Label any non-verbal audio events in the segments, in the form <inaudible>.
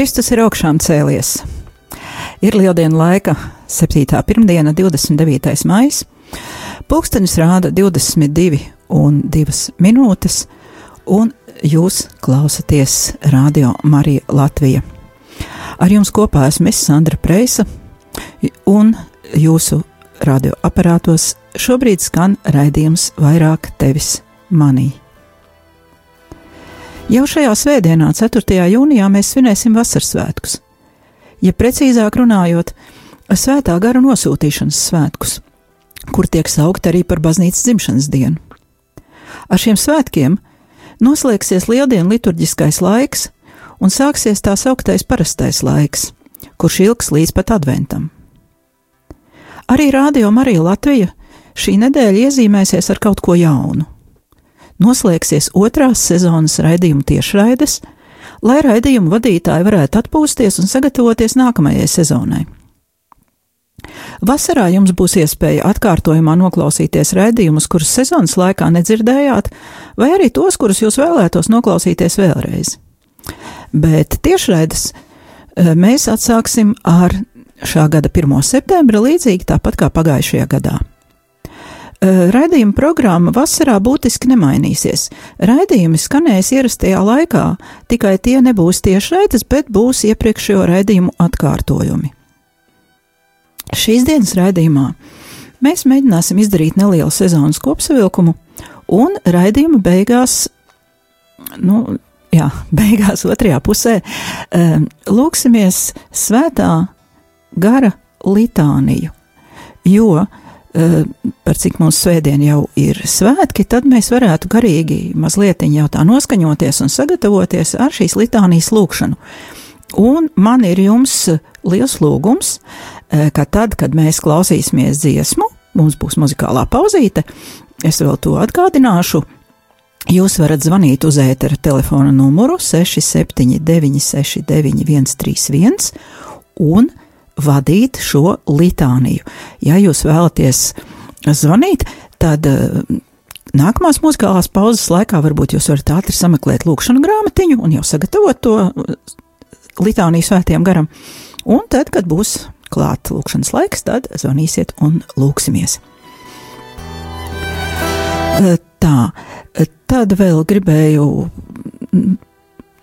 Kristus ir augšām cēlies. Ir lieldienu laika, 7. pirmdiena, 29. maija. Pūkstens rāda 22 un 2 minūtes, un jūs klausāties Radio Marija Latvija. Ar jums kopā esmu es, Sandra Preisa, un jūsu radioaparātos šobrīd skan raidījums vairāk tevis manī. Jau šajā svētdienā, 4. jūnijā, mēs svinēsim vasaras svētkus, ja precīzāk runājot, svētā gara nosūtīšanas svētkus, kur tiek saukt arī par baznīcas dzimšanas dienu. Ar šiem svētkiem noslēgsies lieldienu liturģiskais laiks un sāksies tā sauktais parastais laiks, kurš ilgs līdz pat adventam. Arī Rādio Marija Latvija šī nedēļa iezīmēsies ar kaut ko jaunu. Noslēgsies otrās sezonas raidījuma tiešraides, lai raidījumu vadītāji varētu atpūsties un sagatavoties nākamajai sezonai. Vasarā jums būs iespēja atkārtojumā noklausīties raidījumus, kurus sezonas laikā nedzirdējāt, vai arī tos, kurus jūs vēlētos noklausīties vēlreiz. Bet tiešraides eh, mēs atsāksim ar šā gada 1. septembra līdzīgi tāpat kā pagājušajā gadā. Eh, Raidījuma programma vasarā būtiski nemainīsies. Raidījumi skanēs ierastajā laikā, tikai tie nebūs tiešraides, bet būs iepriekšējo raidījumu atkārtojumi. Šīs dienas raidījumā mēs mēģināsim izdarīt nelielu sezonas kopsavilkumu, un raidījuma beigās, nu, jā, <laughs> beigās otrajā pusē, um, lūksimies svētā gara litāniju, jo par cik mums svētdien jau ir svētki, tad mēs varētu garīgi mazliet jau tā noskaņoties un sagatavoties ar šīs litānijas lūkšanu. Un man ir jums liels lūgums, eh, ka tad, kad mēs klausīsimies dziesmu, mums būs muzikālā pauzīte, es vēl to atgādināšu. Jūs varat zvanīt uz ētera telefona numuru 679, 691, 131 un vadīt šo litāniju. Ja jūs vēlaties zvanīt, tad eh, nākamās muzikālās pauzes laikā varbūt jūs varat ātri sameklēt lūkšanu grāmatiņu un jau sagatavot to litāniju svētiem garam. Un tad, kad būs klāta lūkšanas laiks, tad zvanīsiet un lūksimies. Eh, Tā, eh, tad vēl gribēju mm,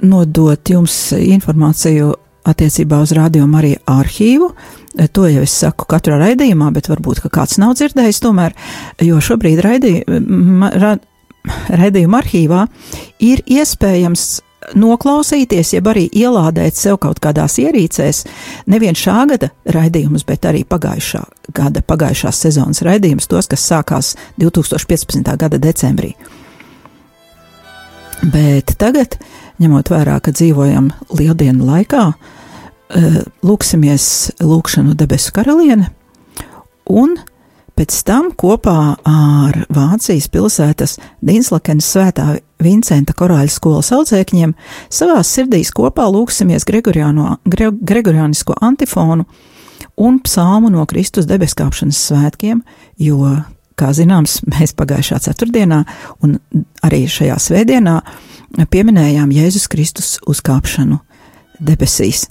nodot jums informāciju attiecībā uz radio Mariju arhīvu. Eh, To jau es saku katrā raidījumā, bet varbūt kāds nav dzirdējis tomēr, jo šobrīd raidī, ma- ra, raidījuma arhīvā ir iespējams noklausīties, jeb arī ielādēt sev kaut kādās ierīcēs nevien šā gada raidījumus, bet arī pagājušā gada, pagājušās sezonas raidījumus, tos, kas sākās 2015. gada decembrī. Bet tagad, ņemot vērā, ka dzīvojam lieldienu laikā, eh, lūksimies lūkšanu debesu karaliene, un pēc tam kopā ar Vācijas pilsētas Dīnslakenes svētā Vincenta korāļa skolas audzēkņiem savās sirdīs kopā lūksimies Gre, Gregoriānisko antifonu un psalmu no Kristus debeskāpšanas svētkiem, jo, kā zināms, mēs pagājušā ceturtdienā un arī šajā svētdienā pieminējām Jēzus Kristus uzkāpšanu debesīs.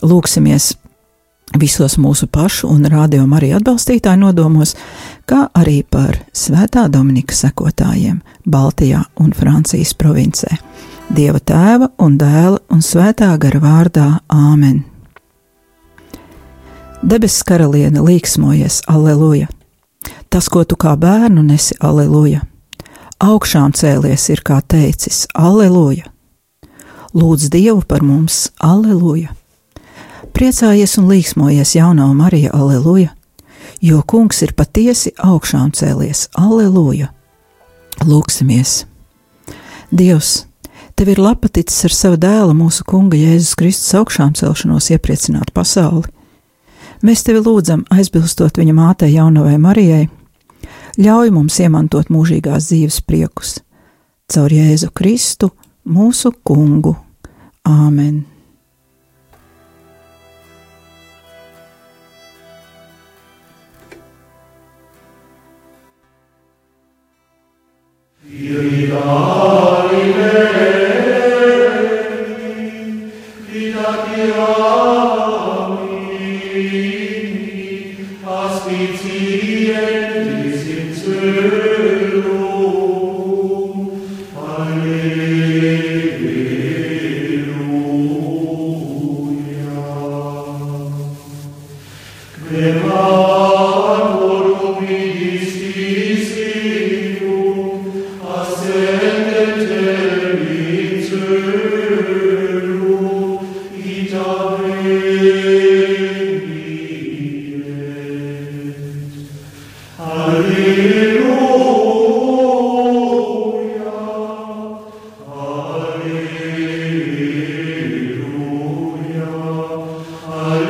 Lūksimies visos mūsu pašu un rādījumu arī atbalstītāju nodomos, kā arī par Svētā Dominika sekotājiem Baltijā un Francijas provincē. Dieva tēva un dēla un svētā gara vārdā Āmen. Debesu karaliene līksmojies, aleluja! Tas, ko tu kā bērnu nesi, aleluja! Augšām cēlies ir kā teicis, aleluja! Lūdz Dievu par mums, aleluja! Priecājies un līksmojies, jaunā Marija, aleluja, jo kungs ir patiesi augšām cēlies, aleluja! Lūksimies! Dievs, tev ir lapaticis ar savu dēlu, mūsu kunga Jēzus Kristus augšām celšanos iepriecināt pasauli. Mēs tevi lūdzam, aizbilstot viņa mātei jaunavai Marijai, ļauj mums iemantot mūžīgās dzīves priekus caur Jēzu Kristu, mūsu kungu. Āmen! Hallelujah.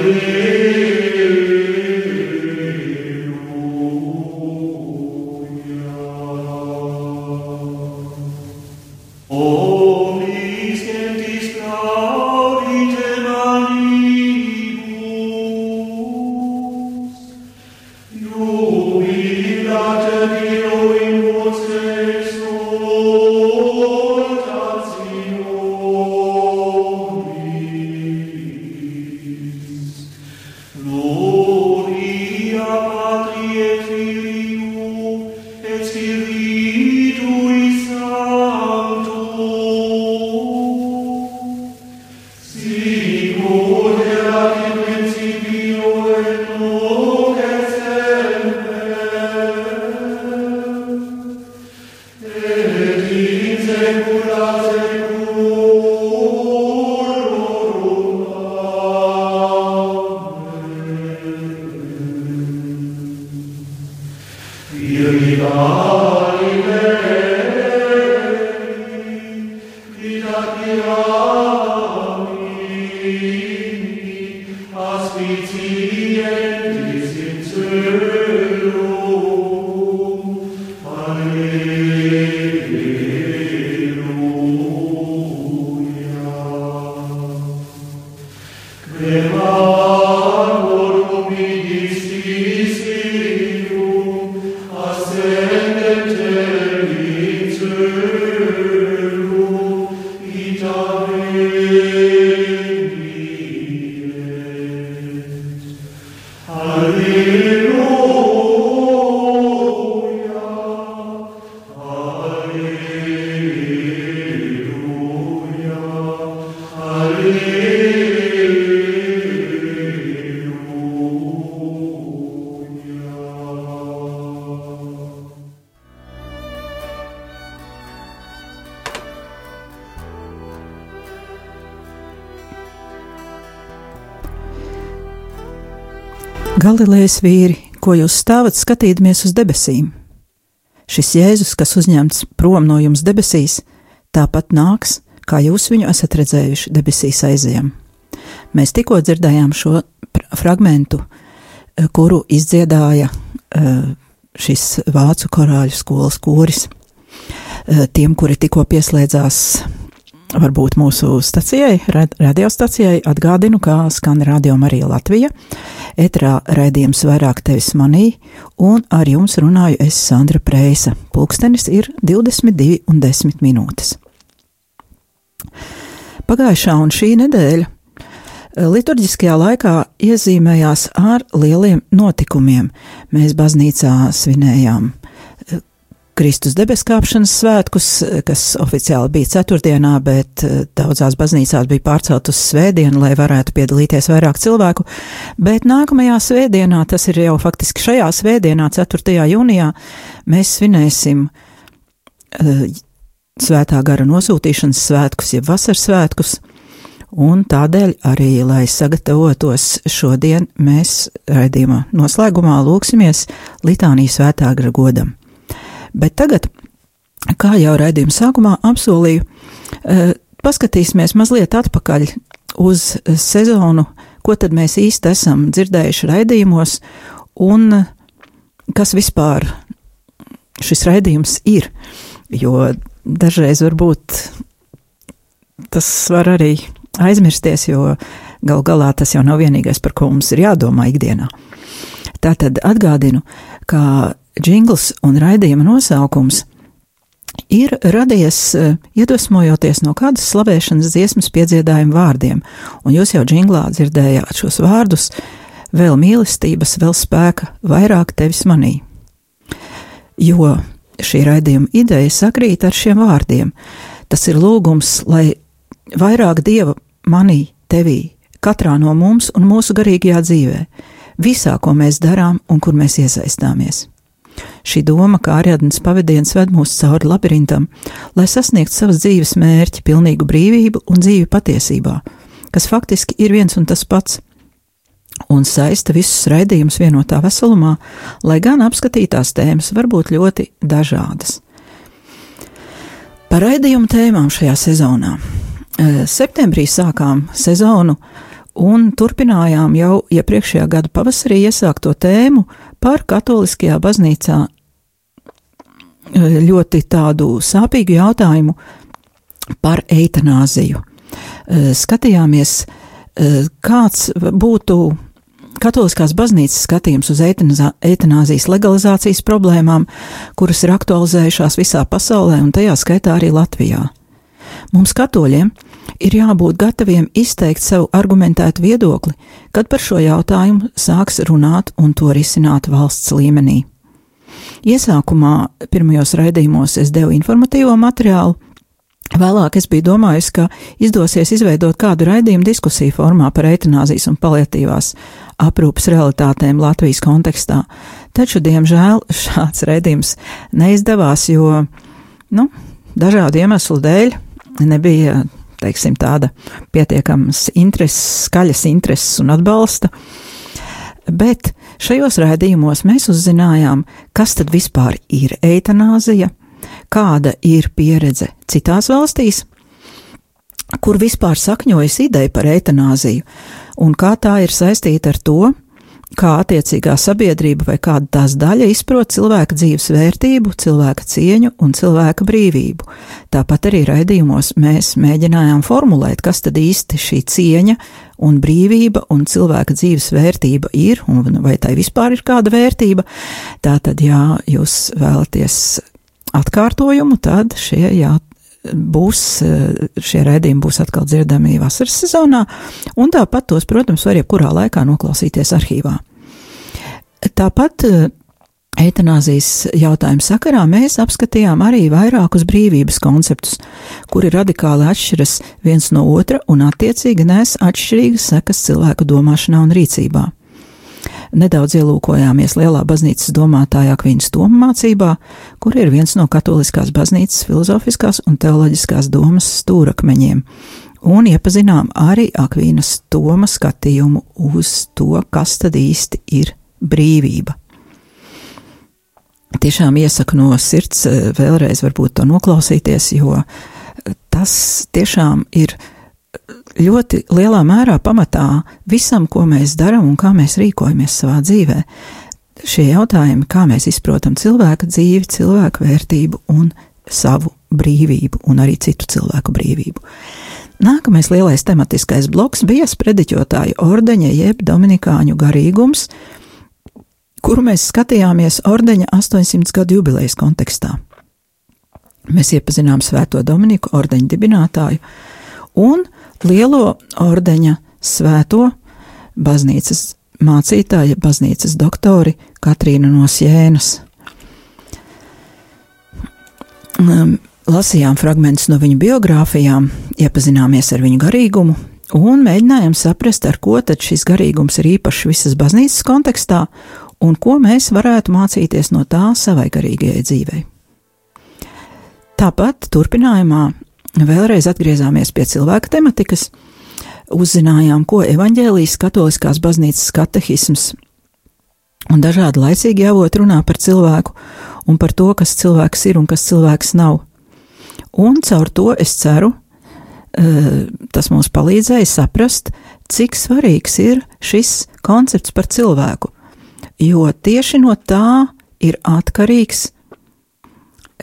Hallelujah. Galilejas vīri, ko jūs stāvat skatīdamies uz debesīm? Šis Jēzus, kas uzņemts prom no jums debesīs, tāpat nāks, kā jūs viņu esat redzējuši debesīs aizejam. Mēs tikko dzirdējām šo fragmentu, eh, kuru izdziedāja eh, šis vācu korāļu skolas koris. Eh, Tiem, kuri tikko pieslēdzās varbūt mūsu stacijai, rad- radiostacijai, atgādinu, kā skan radio Marija Latvija. Etrā raidījums vairāk tevis manī, un ar jums runāju es Sandra Preisa. Pulkstenis ir 22 un 10 minūtes. Pagājušā un šī nedēļa eh, liturģiskajā laikā iezīmējās ar lieliem notikumiem. Mēs baznīcā svinējām Kristus debeskāpšanas svētkus, kas oficiāli bija ceturtdienā, bet eh, daudzās baznīcās bija pārcelt uz svētdienu, lai varētu piedalīties vairāk cilvēku. Bet nākamajā svētdienā, tas ir jau faktiski šajā svētdienā, 4. jūnijā, mēs svinēsim uh, svētā gara nosūtīšanas svētkus, jeb vasaras svētkus. Un tādēļ arī, lai sagatavotos šodien, mēs raidījumā noslēgumā lūksimies Litānijas svētāgra godam. Bet tagad, kā jau raidījuma sākumā apsolīju, eh, paskatīsimies mazliet atpakaļ uz sezonu, ko tad mēs īsti esam dzirdējuši raidījumos, un kas vispār šis raidījums ir. Jo dažreiz varbūt tas var arī aizmirsties, jo gal galā tas jau nav vienīgais, par ko mums ir jādomā ikdienā. Tātad atgādinu, ka jingls un raidījuma nosaukums ir radies eh, iedvesmojoties no kādas slavēšanas dziesmas piedziedājuma vārdiem, un jūs jau jinglā dzirdējāt šos vārdus - vēl mīlestības, vēl spēka, vairāk tevis manī. Jo šī raidījuma ideja sakrīt ar šiem vārdiem. Tas ir lūgums, lai vairāk dieva manī, tevī, katrā no mums un mūsu garīgajā dzīvē, visā, ko mēs darām un kur mēs iesaistāmies. Šī doma, kā Ariadnes pavadiens, ved mūs cauri labirintam, lai sasniegtu savas dzīves mērķi, pilnīgu brīvību un dzīvi patiesībā, kas faktiski ir viens un tas pats, un saista visus raidījumus vienotā veselumā, lai gan apskatītās tēmas var būt ļoti dažādas. Par raidījumu tēmām šajā sezonā. Eh, Septembrī sākām sezonu un turpinājām jau iepriekšējā gada pavasarī iesākto tēmu par katoliskajā baznīcā eh, ļoti tādu sāpīgu jautājumu par eitanāziju. Eh, Skatījāmies, kāds būtu Katoliskās baznīcas skatījums uz eitanāzijas legalizācijas problēmām, kuras ir aktualizējušās visā pasaulē un tajā skaitā arī Latvijā. Mums, katoļiem, ir jābūt gataviem izteikt savu argumentētu viedokli, kad par šo jautājumu sāks runāt un to risināt valsts līmenī. Iesākumā pirmajos raidījumos es devu informatīvo materiālu, Vēlāk es biju domājis, ka izdosies izveidot kādu raidījumu diskusiju formā par eitanāzijas un paliatīvās aprūpas realitātēm Latvijas kontekstā, taču, diemžēl, šāds raidījums neizdevās, jo, nu, dažādu iemeslu dēļ nebija, teiksim, tāda pietiekams intereses, skaļas intereses un atbalsta, bet šajos raidījumos mēs uzzinājām, kas tad vispār ir eitanāzija, kāda ir pieredze citās valstīs, kur vispār sakņojas ideja par eitanāziju, un kā tā ir saistīta ar to, kā attiecīgā sabiedrība vai kāda tās daļa izprot cilvēka dzīves vērtību, cilvēka cieņu un cilvēka brīvību. Tāpat arī raidījumos mēs mēģinājām formulēt, kas tad īsti šī cieņa un brīvība un cilvēka dzīves vērtība ir, un vai tai vispār ir kāda vērtība. Tātad, ja jūs vēlaties atkārtojumu, tad šie jā, būs, šie rēdījumi būs atkal dzirdami vasaras sezonā, un tāpat tos, protams, var jebkurā laikā noklausīties arhīvā. Tāpat Eitanāzijas jautājuma sakarā mēs apskatījām arī vairākus brīvības konceptus, kuri radikāli atšķiras viens no otra un attiecīgi nes atšķirīgas sekas cilvēku domāšanā un rīcībā nedaudz ielūkojāmies lielā baznīcas domātāja Akvīnas Toma mācībā, kur ir viens no katoliskās baznīcas filozofiskās un teoloģiskās domas stūrakmeņiem, un iepazinām arī Akvīnas Toma skatījumu uz to, kas tad īsti ir brīvība. Tiešām iesaku no sirds eh, vēlreiz varbūt to noklausīties, jo tas tiešām ir ļoti lielā mērā pamatā visam, ko mēs darām un kā mēs rīkojamies savā dzīvē. Šie jautājumi, kā mēs izprotam cilvēka dzīvi, cilvēku vērtību un savu brīvību, un arī citu cilvēku brīvību. Nākamais lielais tematiskais bloks bija sprediķotāju ordeņa jeb dominikāņu garīgums, kuru mēs skatījāmies ordeņa 800 gadu jubilejas kontekstā. Mēs iepazinām Svēto Dominiku ordeņa dibinātāju un lielo ordeņa svēto baznīcas mācītāja, baznīcas doktori Katrīnu no Sienas. Lasījām fragmentus no viņa biogrāfijām, iepazināmies ar viņu garīgumu un mēģinājām saprast, ar ko tad šis garīgums ir īpašs visas baznīcas kontekstā un ko mēs varētu mācīties no tā savai garīgajai dzīvei. Tāpat turpinājumā vēlreiz atgriezāmies pie cilvēka tematikas, uzzinājām, ko evaņģēlijas katoliskās baznīcas katehisms un dažādi laicīgi avoti runā par cilvēku un par to, kas cilvēks ir un kas cilvēks nav. Un caur to es ceru, eh, tas mums palīdzēja saprast, cik svarīgs ir šis koncepts par cilvēku, jo tieši no tā ir atkarīgs,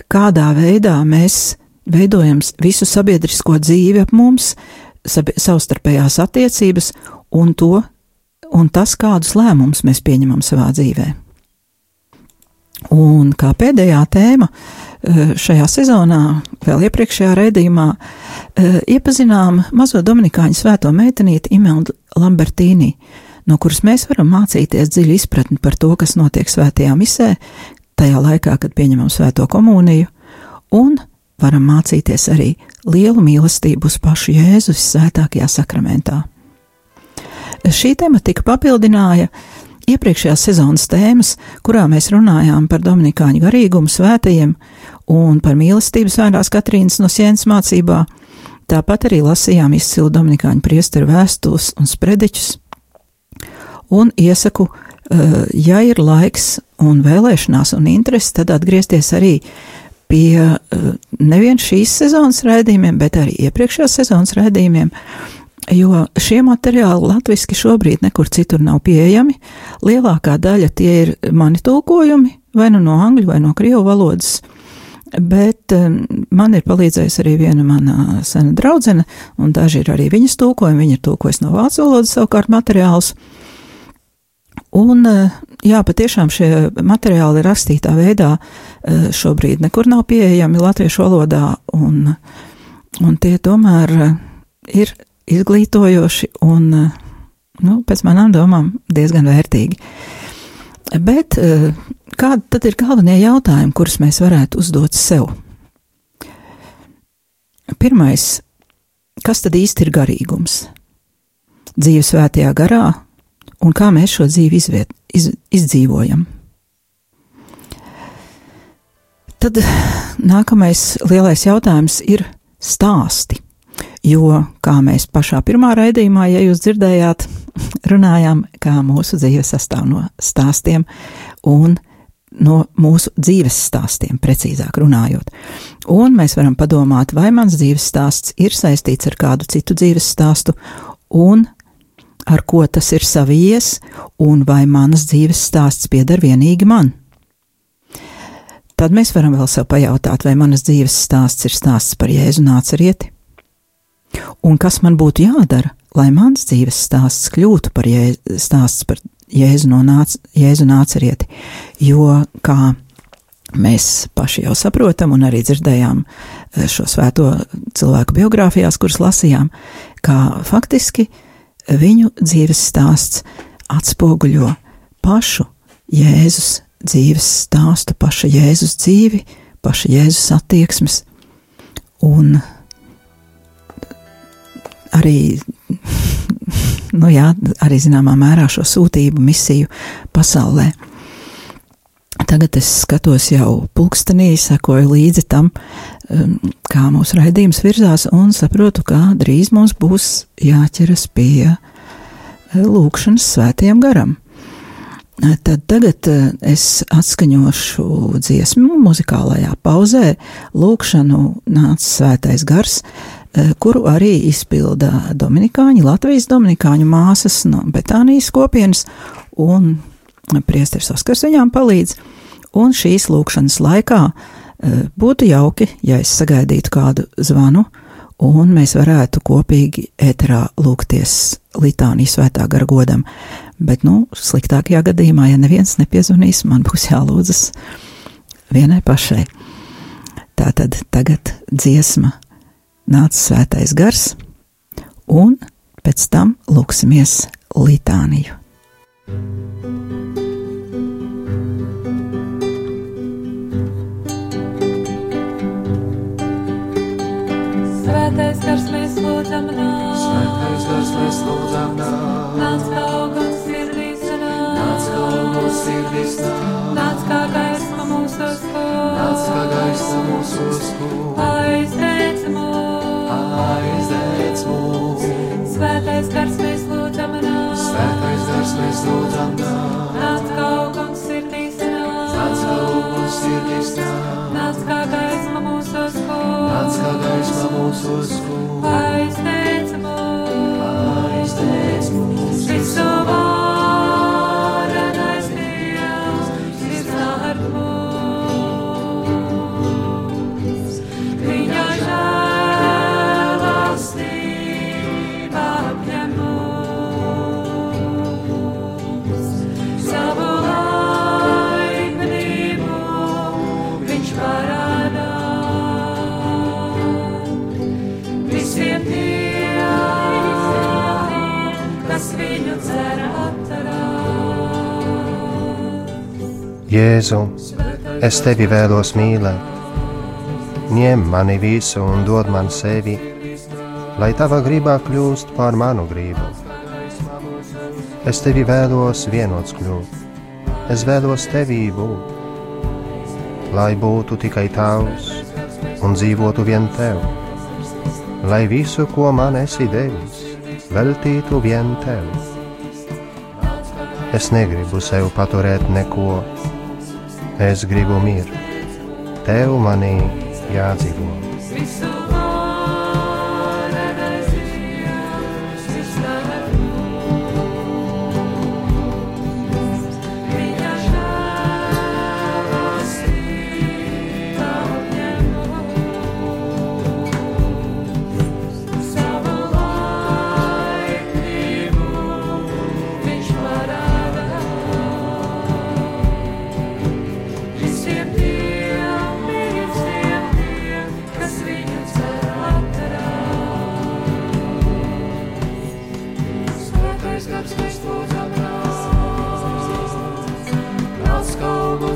kādā veidā mēs veidojam visu sabiedrisko dzīvi ap mums, savstarpējās attiecības un to, un tas, kādus lēmumus mēs pieņemam savā dzīvē. Un kā pēdējā tēma eh, šajā sezonā, vēl iepriekšējā raidījumā, eh, iepazinām mazo Dominikāņu svēto meitenīti Imeldu Lambertīni, no kuras mēs varam mācīties dziļu izpratni par to, kas notiek svētajā misē, tajā laikā, kad pieņemam svēto komuniju, un varam mācīties arī lielu mīlestību uz pašu Jēzus svētākajā sakramentā. Šī tematika papildināja iepriekšējās sezonas tēmas, kurā mēs runājām par Dominikāņu garīgumu svētajiem un par mīlestību svētās Katrīnas no sienas mācībā. Tāpat arī lasījām izcilu Dominikāņu priesteru vēstules un sprediķus. Un iesaku, eh, ja ir laiks un vēlēšanās un interesi, tad atgriezties arī pie eh, nevien šīs sezonas raidījumiem, bet arī iepriekšējās sezonas raidījumiem, jo šie materiāli latviski šobrīd nekur citur nav pieejami. Lielākā daļa tie ir mani tulkojumi, vai nu no angļu vai no krievu valodas. Bet um, man ir palīdzējusi arī viena mana sena draudzene, un daži ir arī viņas tulkojumi. Viņa ir tulkojusi no vācu valodas savukārt materiālus. Un, uh, jā, patiešām šie materiāli rakstītā veidā uh, šobrīd nekur nav pieejami latviešu valodā, un, un tie tomēr uh, ir izglītojoši un, nu, pēc manām domām, diezgan vērtīgi. Bet kādi tad ir galvenie jautājumi, kurus mēs varētu uzdot sev? Pirmais, kas tad īsti ir garīgums? Dzīve svētajā garā un kā mēs šo dzīvi izviet, iz, izdzīvojam. Tad nākamais lielais jautājums ir stāsti. Jo, kā mēs pašā pirmā raidījumā, ja jūs dzirdējāt, runājām, kā mūsu dzīve sastāv no stāstiem un no mūsu dzīves stāstiem, precīzāk runājot. Un mēs varam padomāt, vai mans dzīves stāsts ir saistīts ar kādu citu dzīves stāstu, un ar ko tas ir savijies, un vai manas dzīves stāsts pieder vienīgi man. Tad mēs varam vēl sev pajautāt, vai manas dzīves stāsts ir stāsts par Jēzu nācerieti, un kas man būtu jādara, lai mans dzīves stāsts kļūtu par jē, stāsts par Jēzu no nāc, Jēzu nācerieti, jo, kā mēs paši jau saprotam un arī dzirdējām eh, šo svēto cilvēku biogrāfijās, kuras lasījām, kā faktiski viņu dzīves stāsts atspoguļo pašu Jēzus dzīves stāstu, paša Jēzus dzīvi, paša Jēzus attieksmes un arī, <laughs> nu jā, arī zināmā mērā šo sūtību misiju pasaulē. Tagad es skatos jau pulkstenī, sekoju līdzi tam, um, kā mūsu raidījums virzās, un saprotu, ka drīz mums būs jāķeras pie uh, lūkšanas svētajam garam. Uh, tad tagad uh, es atskaņošu dziesmu muzikālajā pauzē, lūkšanu nāca svētais gars, kuru arī izpilda Dominikāņi, Latvijas Dominikāņu māsas no Betānijas kopienas, un priesteris Oskars viņām palīdz. Un šīs lūkšanas laikā eh, būtu jauki, ja es sagaidītu kādu zvanu, un mēs varētu kopīgi ēterā lūgties litānijas svētā gara godam. Bet, nu, sliktākajā gadījumā, ja neviens nepiezvanīs, man būs jālūdzas vienai pašai. Tātad tagad dziesma nāca svētais gars, un pēc tam lūksimies litāniju. Svētais gars mēs lūdzam nāc. Svētais gars mēs lūdzam nāc. Nāc kā augurs sirdīs nāc. Nāc kā augurs sirdīs nāc. Nāc kā gaisma mūsos kur. Nāc kā gaisa mūsu skūp. Aizdēc mūs. Aizdēc mūs. Svētais gars mēs lūdzam nāk. Svētais gars mēs lūdzam nāk. Nāc kā uguns sirdīs nāk. Nāc kā uguns sirdīs nāk. Kā gaisma mūsu skūr. Aizteic Jēzu, es tevi vēlos mīlēt, ņem mani visu un dod man sevi, lai tava gribā kļūst par manu gribu. Es tevi vēlos vienots kļūt, es vēlos tevī būt, lai būtu tikai tavs un dzīvotu vien tev, lai visu, ko man esi devis, veltītu vien tev. Es negribu sev paturēt neko, es gribu mirt, tev manī jādzīvo.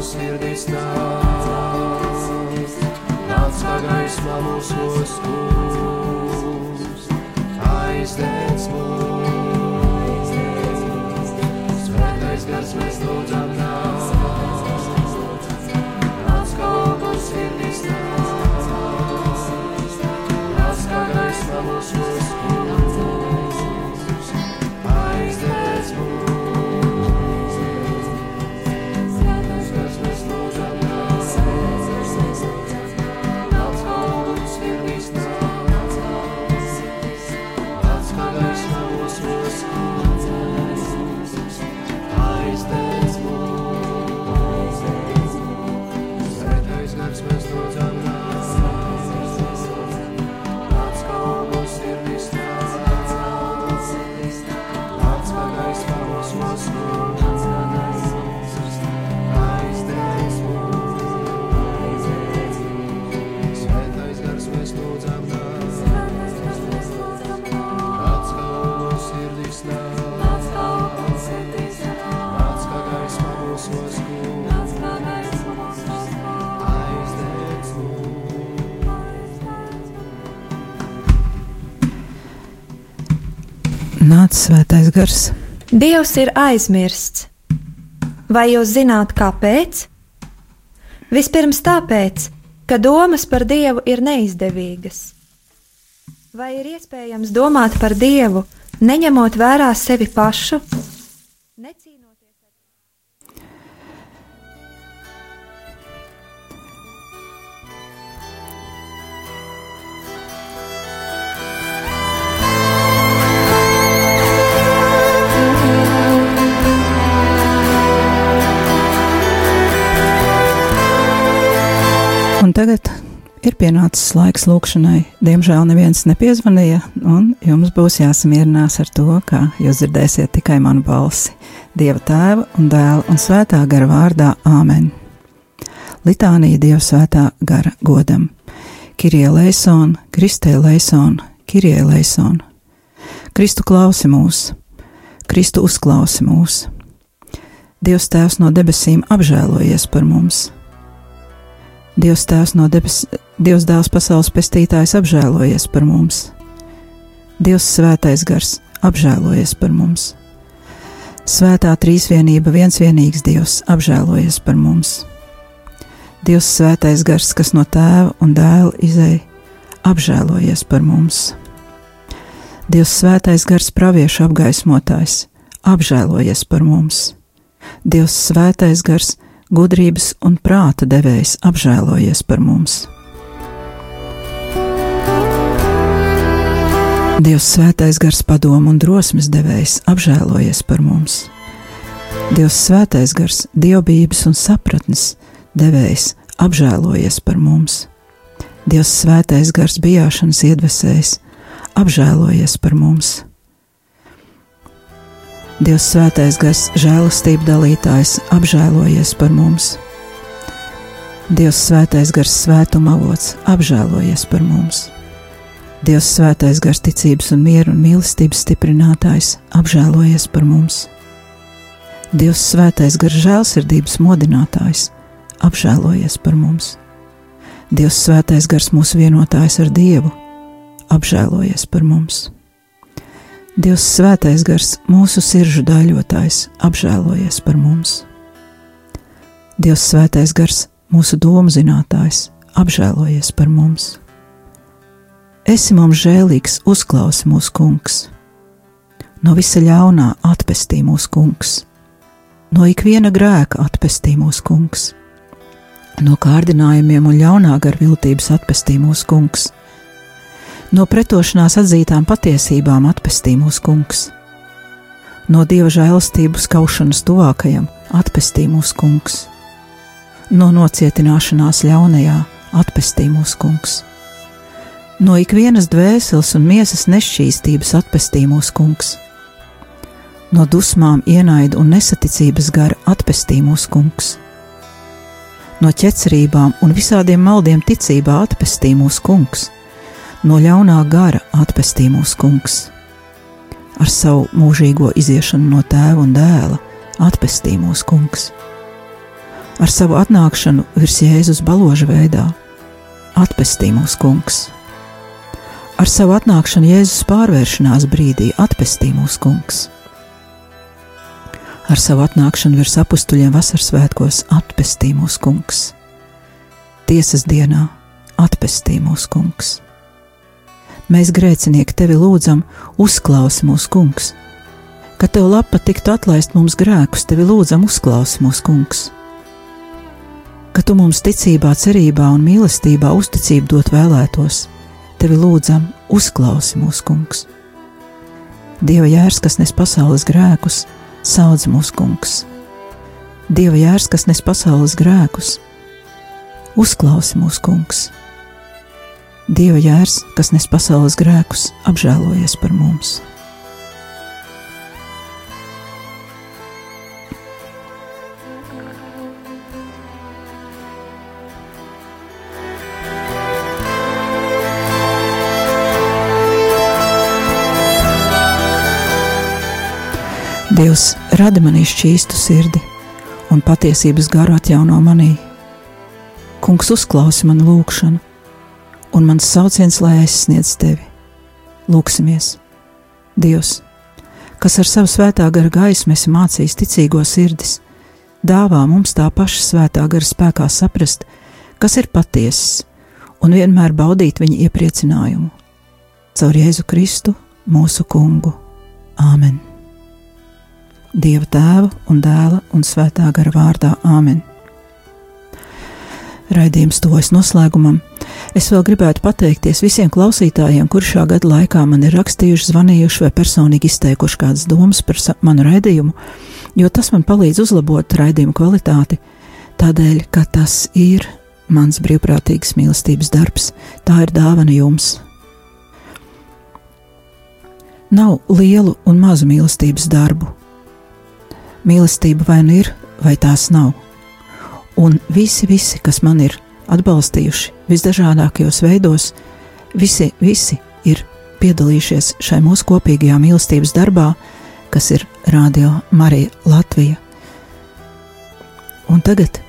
Kā uguns sirdīs nāk. Nāc kā gaisma mūsos svētais gars. Dievs ir aizmirsts. Vai jūs zināt, kāpēc? Vispirms tāpēc, ka domas par Dievu ir neizdevīgas. Vai ir iespējams domāt par Dievu, neņemot vērā sevi pašu? Necīnoties Un tagad ir pienācis laiks lūkšanai. Diemžēl neviens nepiezvanīja, un jums būs jāsamierinās ar to, ka jūs dzirdēsiet tikai manu balsi. Dieva tēva un dēla un svētā gara vārdā Āmen. Litānija Dieva svētā gara godam. Kirie Leison, Kristē Leison, Kirie Leison. Kristu klausi mūs, Kristu uzklausi mūs. Dievs Tēvs no debesīm apžēlojies par mums. Dievs Tēvs no debesīm, Dievs Dēls pasaules pestītājs apžēlojies par mums. Dievs Svētais Gars apžēlojies par mums. Svētā trīsvienība, viens vienīgs Dievs apžēlojies par mums. Dievs Svētais Gars, kas no Tēva un Dēla izēja, apžēlojies par mums. Dievs svētais gars praviešu apgaismotājs, apžēlojies par mums. Dievs svētais gars, gudrības un prāta devējs, apžēlojies par mums. Dievs svētais gars padomu un drosmes devējs, apžēlojies par mums. Dievs svētais gars, dievbijības un sapratnes devējs, apžēlojies par mums. Dievs svētais gars bijāšanas iedvesējs, apžēlojies par mums. Dievs svētais gars žēlastība dalītājs, apžēlojies par mums. Dievs svētais gars svētuma avots, apžēlojies par mums. Dievs svētais gars ticības un miera un mīlestības stiprinātājs, apžēlojies par mums. Dievs svētais gars žēlsirdības modinātājs, apžēlojies par mums. Dievs svētais gars mūsu vienotājs ar Dievu, apžēlojies par mums. Dievs svētais gars mūsu sirdžu daļotājs, apžēlojies par mums. Dievs svētais gars mūsu domu zinātājs, apžēlojies par mums. Esi mums žēlīgs, uzklausi mūsu kungs. No visa ļaunā atpestī mūsu kungs, no ikviena grēka atpestī mūsu kungs, no kārdinājumiem un ļaunā garviltības atpestī mūsu kungs, no pretošanās atzītām patiesībām atpestī mūsu kungs, no dieva žēlastības kaušanas tuvākajam atpestī mūsu kungs, no nocietināšanās ļaunajā atpestī mūsu kungs No ikvienas dvēseles un miesas nešķīstības atpestī mūsu kungs. No dusmām, ienaidu un nesaticības gara atpestī mūsu kungs. No ķecerībām un visādiem maldiem ticībā atpestī mūsu kungs. No ļaunā gara atpestī mūsu kungs. Ar savu mūžīgo iziešanu no tēva un dēla atpestī mūsu kungs. Ar savu atnākšanu virs Jēzus baloža veidā atpestī mūsu kungs ar savu atnākšanu Jēzus pārvēršanās brīdī atpestī mūsu kungs. Ar savu atnākšanu virs apstuļiem vasaras svētkos atpestī mūsu kungs. Tiesas dienā atpestī mūsu kungs. Mēs grēcinieki tevi lūdzam, uzklausi mūsu kungs. Kad tev lapa tiktu atlaist mums grēkus, tevi lūdzam, uzklausi mūsu kungs. Ka tu mums ticībā, cerībā un mīlestībā uzticību dot vēlētos, tevi lūdzam, uzklausi mūsu kungs. Dieva jērs, kas nes pasaules grēkus, sauc mūsu kungs. Dieva jērs, kas nes pasaules grēkus, uzklausi mūsu kungs. Dieva jērs, kas nes pasaules grēkus, apžēlojies par mums. Dievs rada manī šķīstu sirdi un patiesības garu atjauno manī. Kungs uzklausa manu lūgšanu, un mans sauciens, lai aizsniedz tevi. Lūksimies, Dievs, kas ar savu svētā gara gaismu esi mācījis ticīgo sirdis, dāvā mums tā paša svētā gara spēkā saprast, kas ir patiesis, un vienmēr baudīt viņa iepriecinājumu. Caur Jēzu Kristu, mūsu kungu. Āmen! Dieva tēva un dēla un svētā gara vārdā Āmen. Raidījums tuvojas noslēgumam. Es vēl gribētu pateikties visiem klausītājiem, kurš šā gada laikā man ir rakstījuši, zvanījuši vai personīgi izteikuši kādas domas par manu raidījumu, jo tas man palīdz uzlabot raidījumu kvalitāti, tādēļ, ka tas ir mans brīvprātīgs mīlestības darbs, tā ir dāvana jums. Nav lielu un mazu mīlestības darbu, mīlestība vai nu ir, vai tās nav. Un visi, visi, kas man ir atbalstījuši visdažādākajos veidos, visi, visi ir piedalījušies šai mūsu kopīgajā mīlestības darbā, kas ir Radio Marija Latvija. Un tagad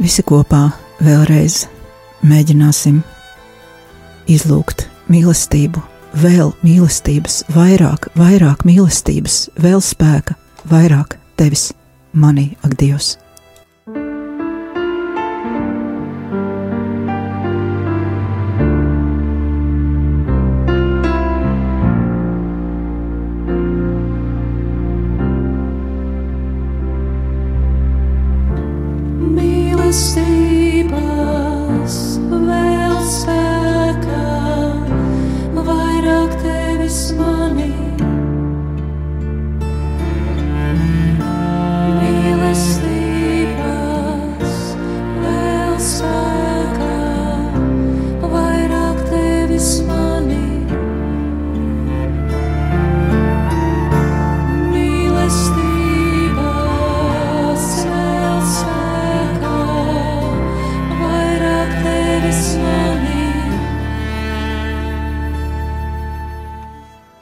visi kopā vēlreiz mēģināsim izlūgt mīlestību, vēl mīlestības, vairāk, vairāk mīlestības, vēl spēka, vairāk tevis manī, ak, Dievs!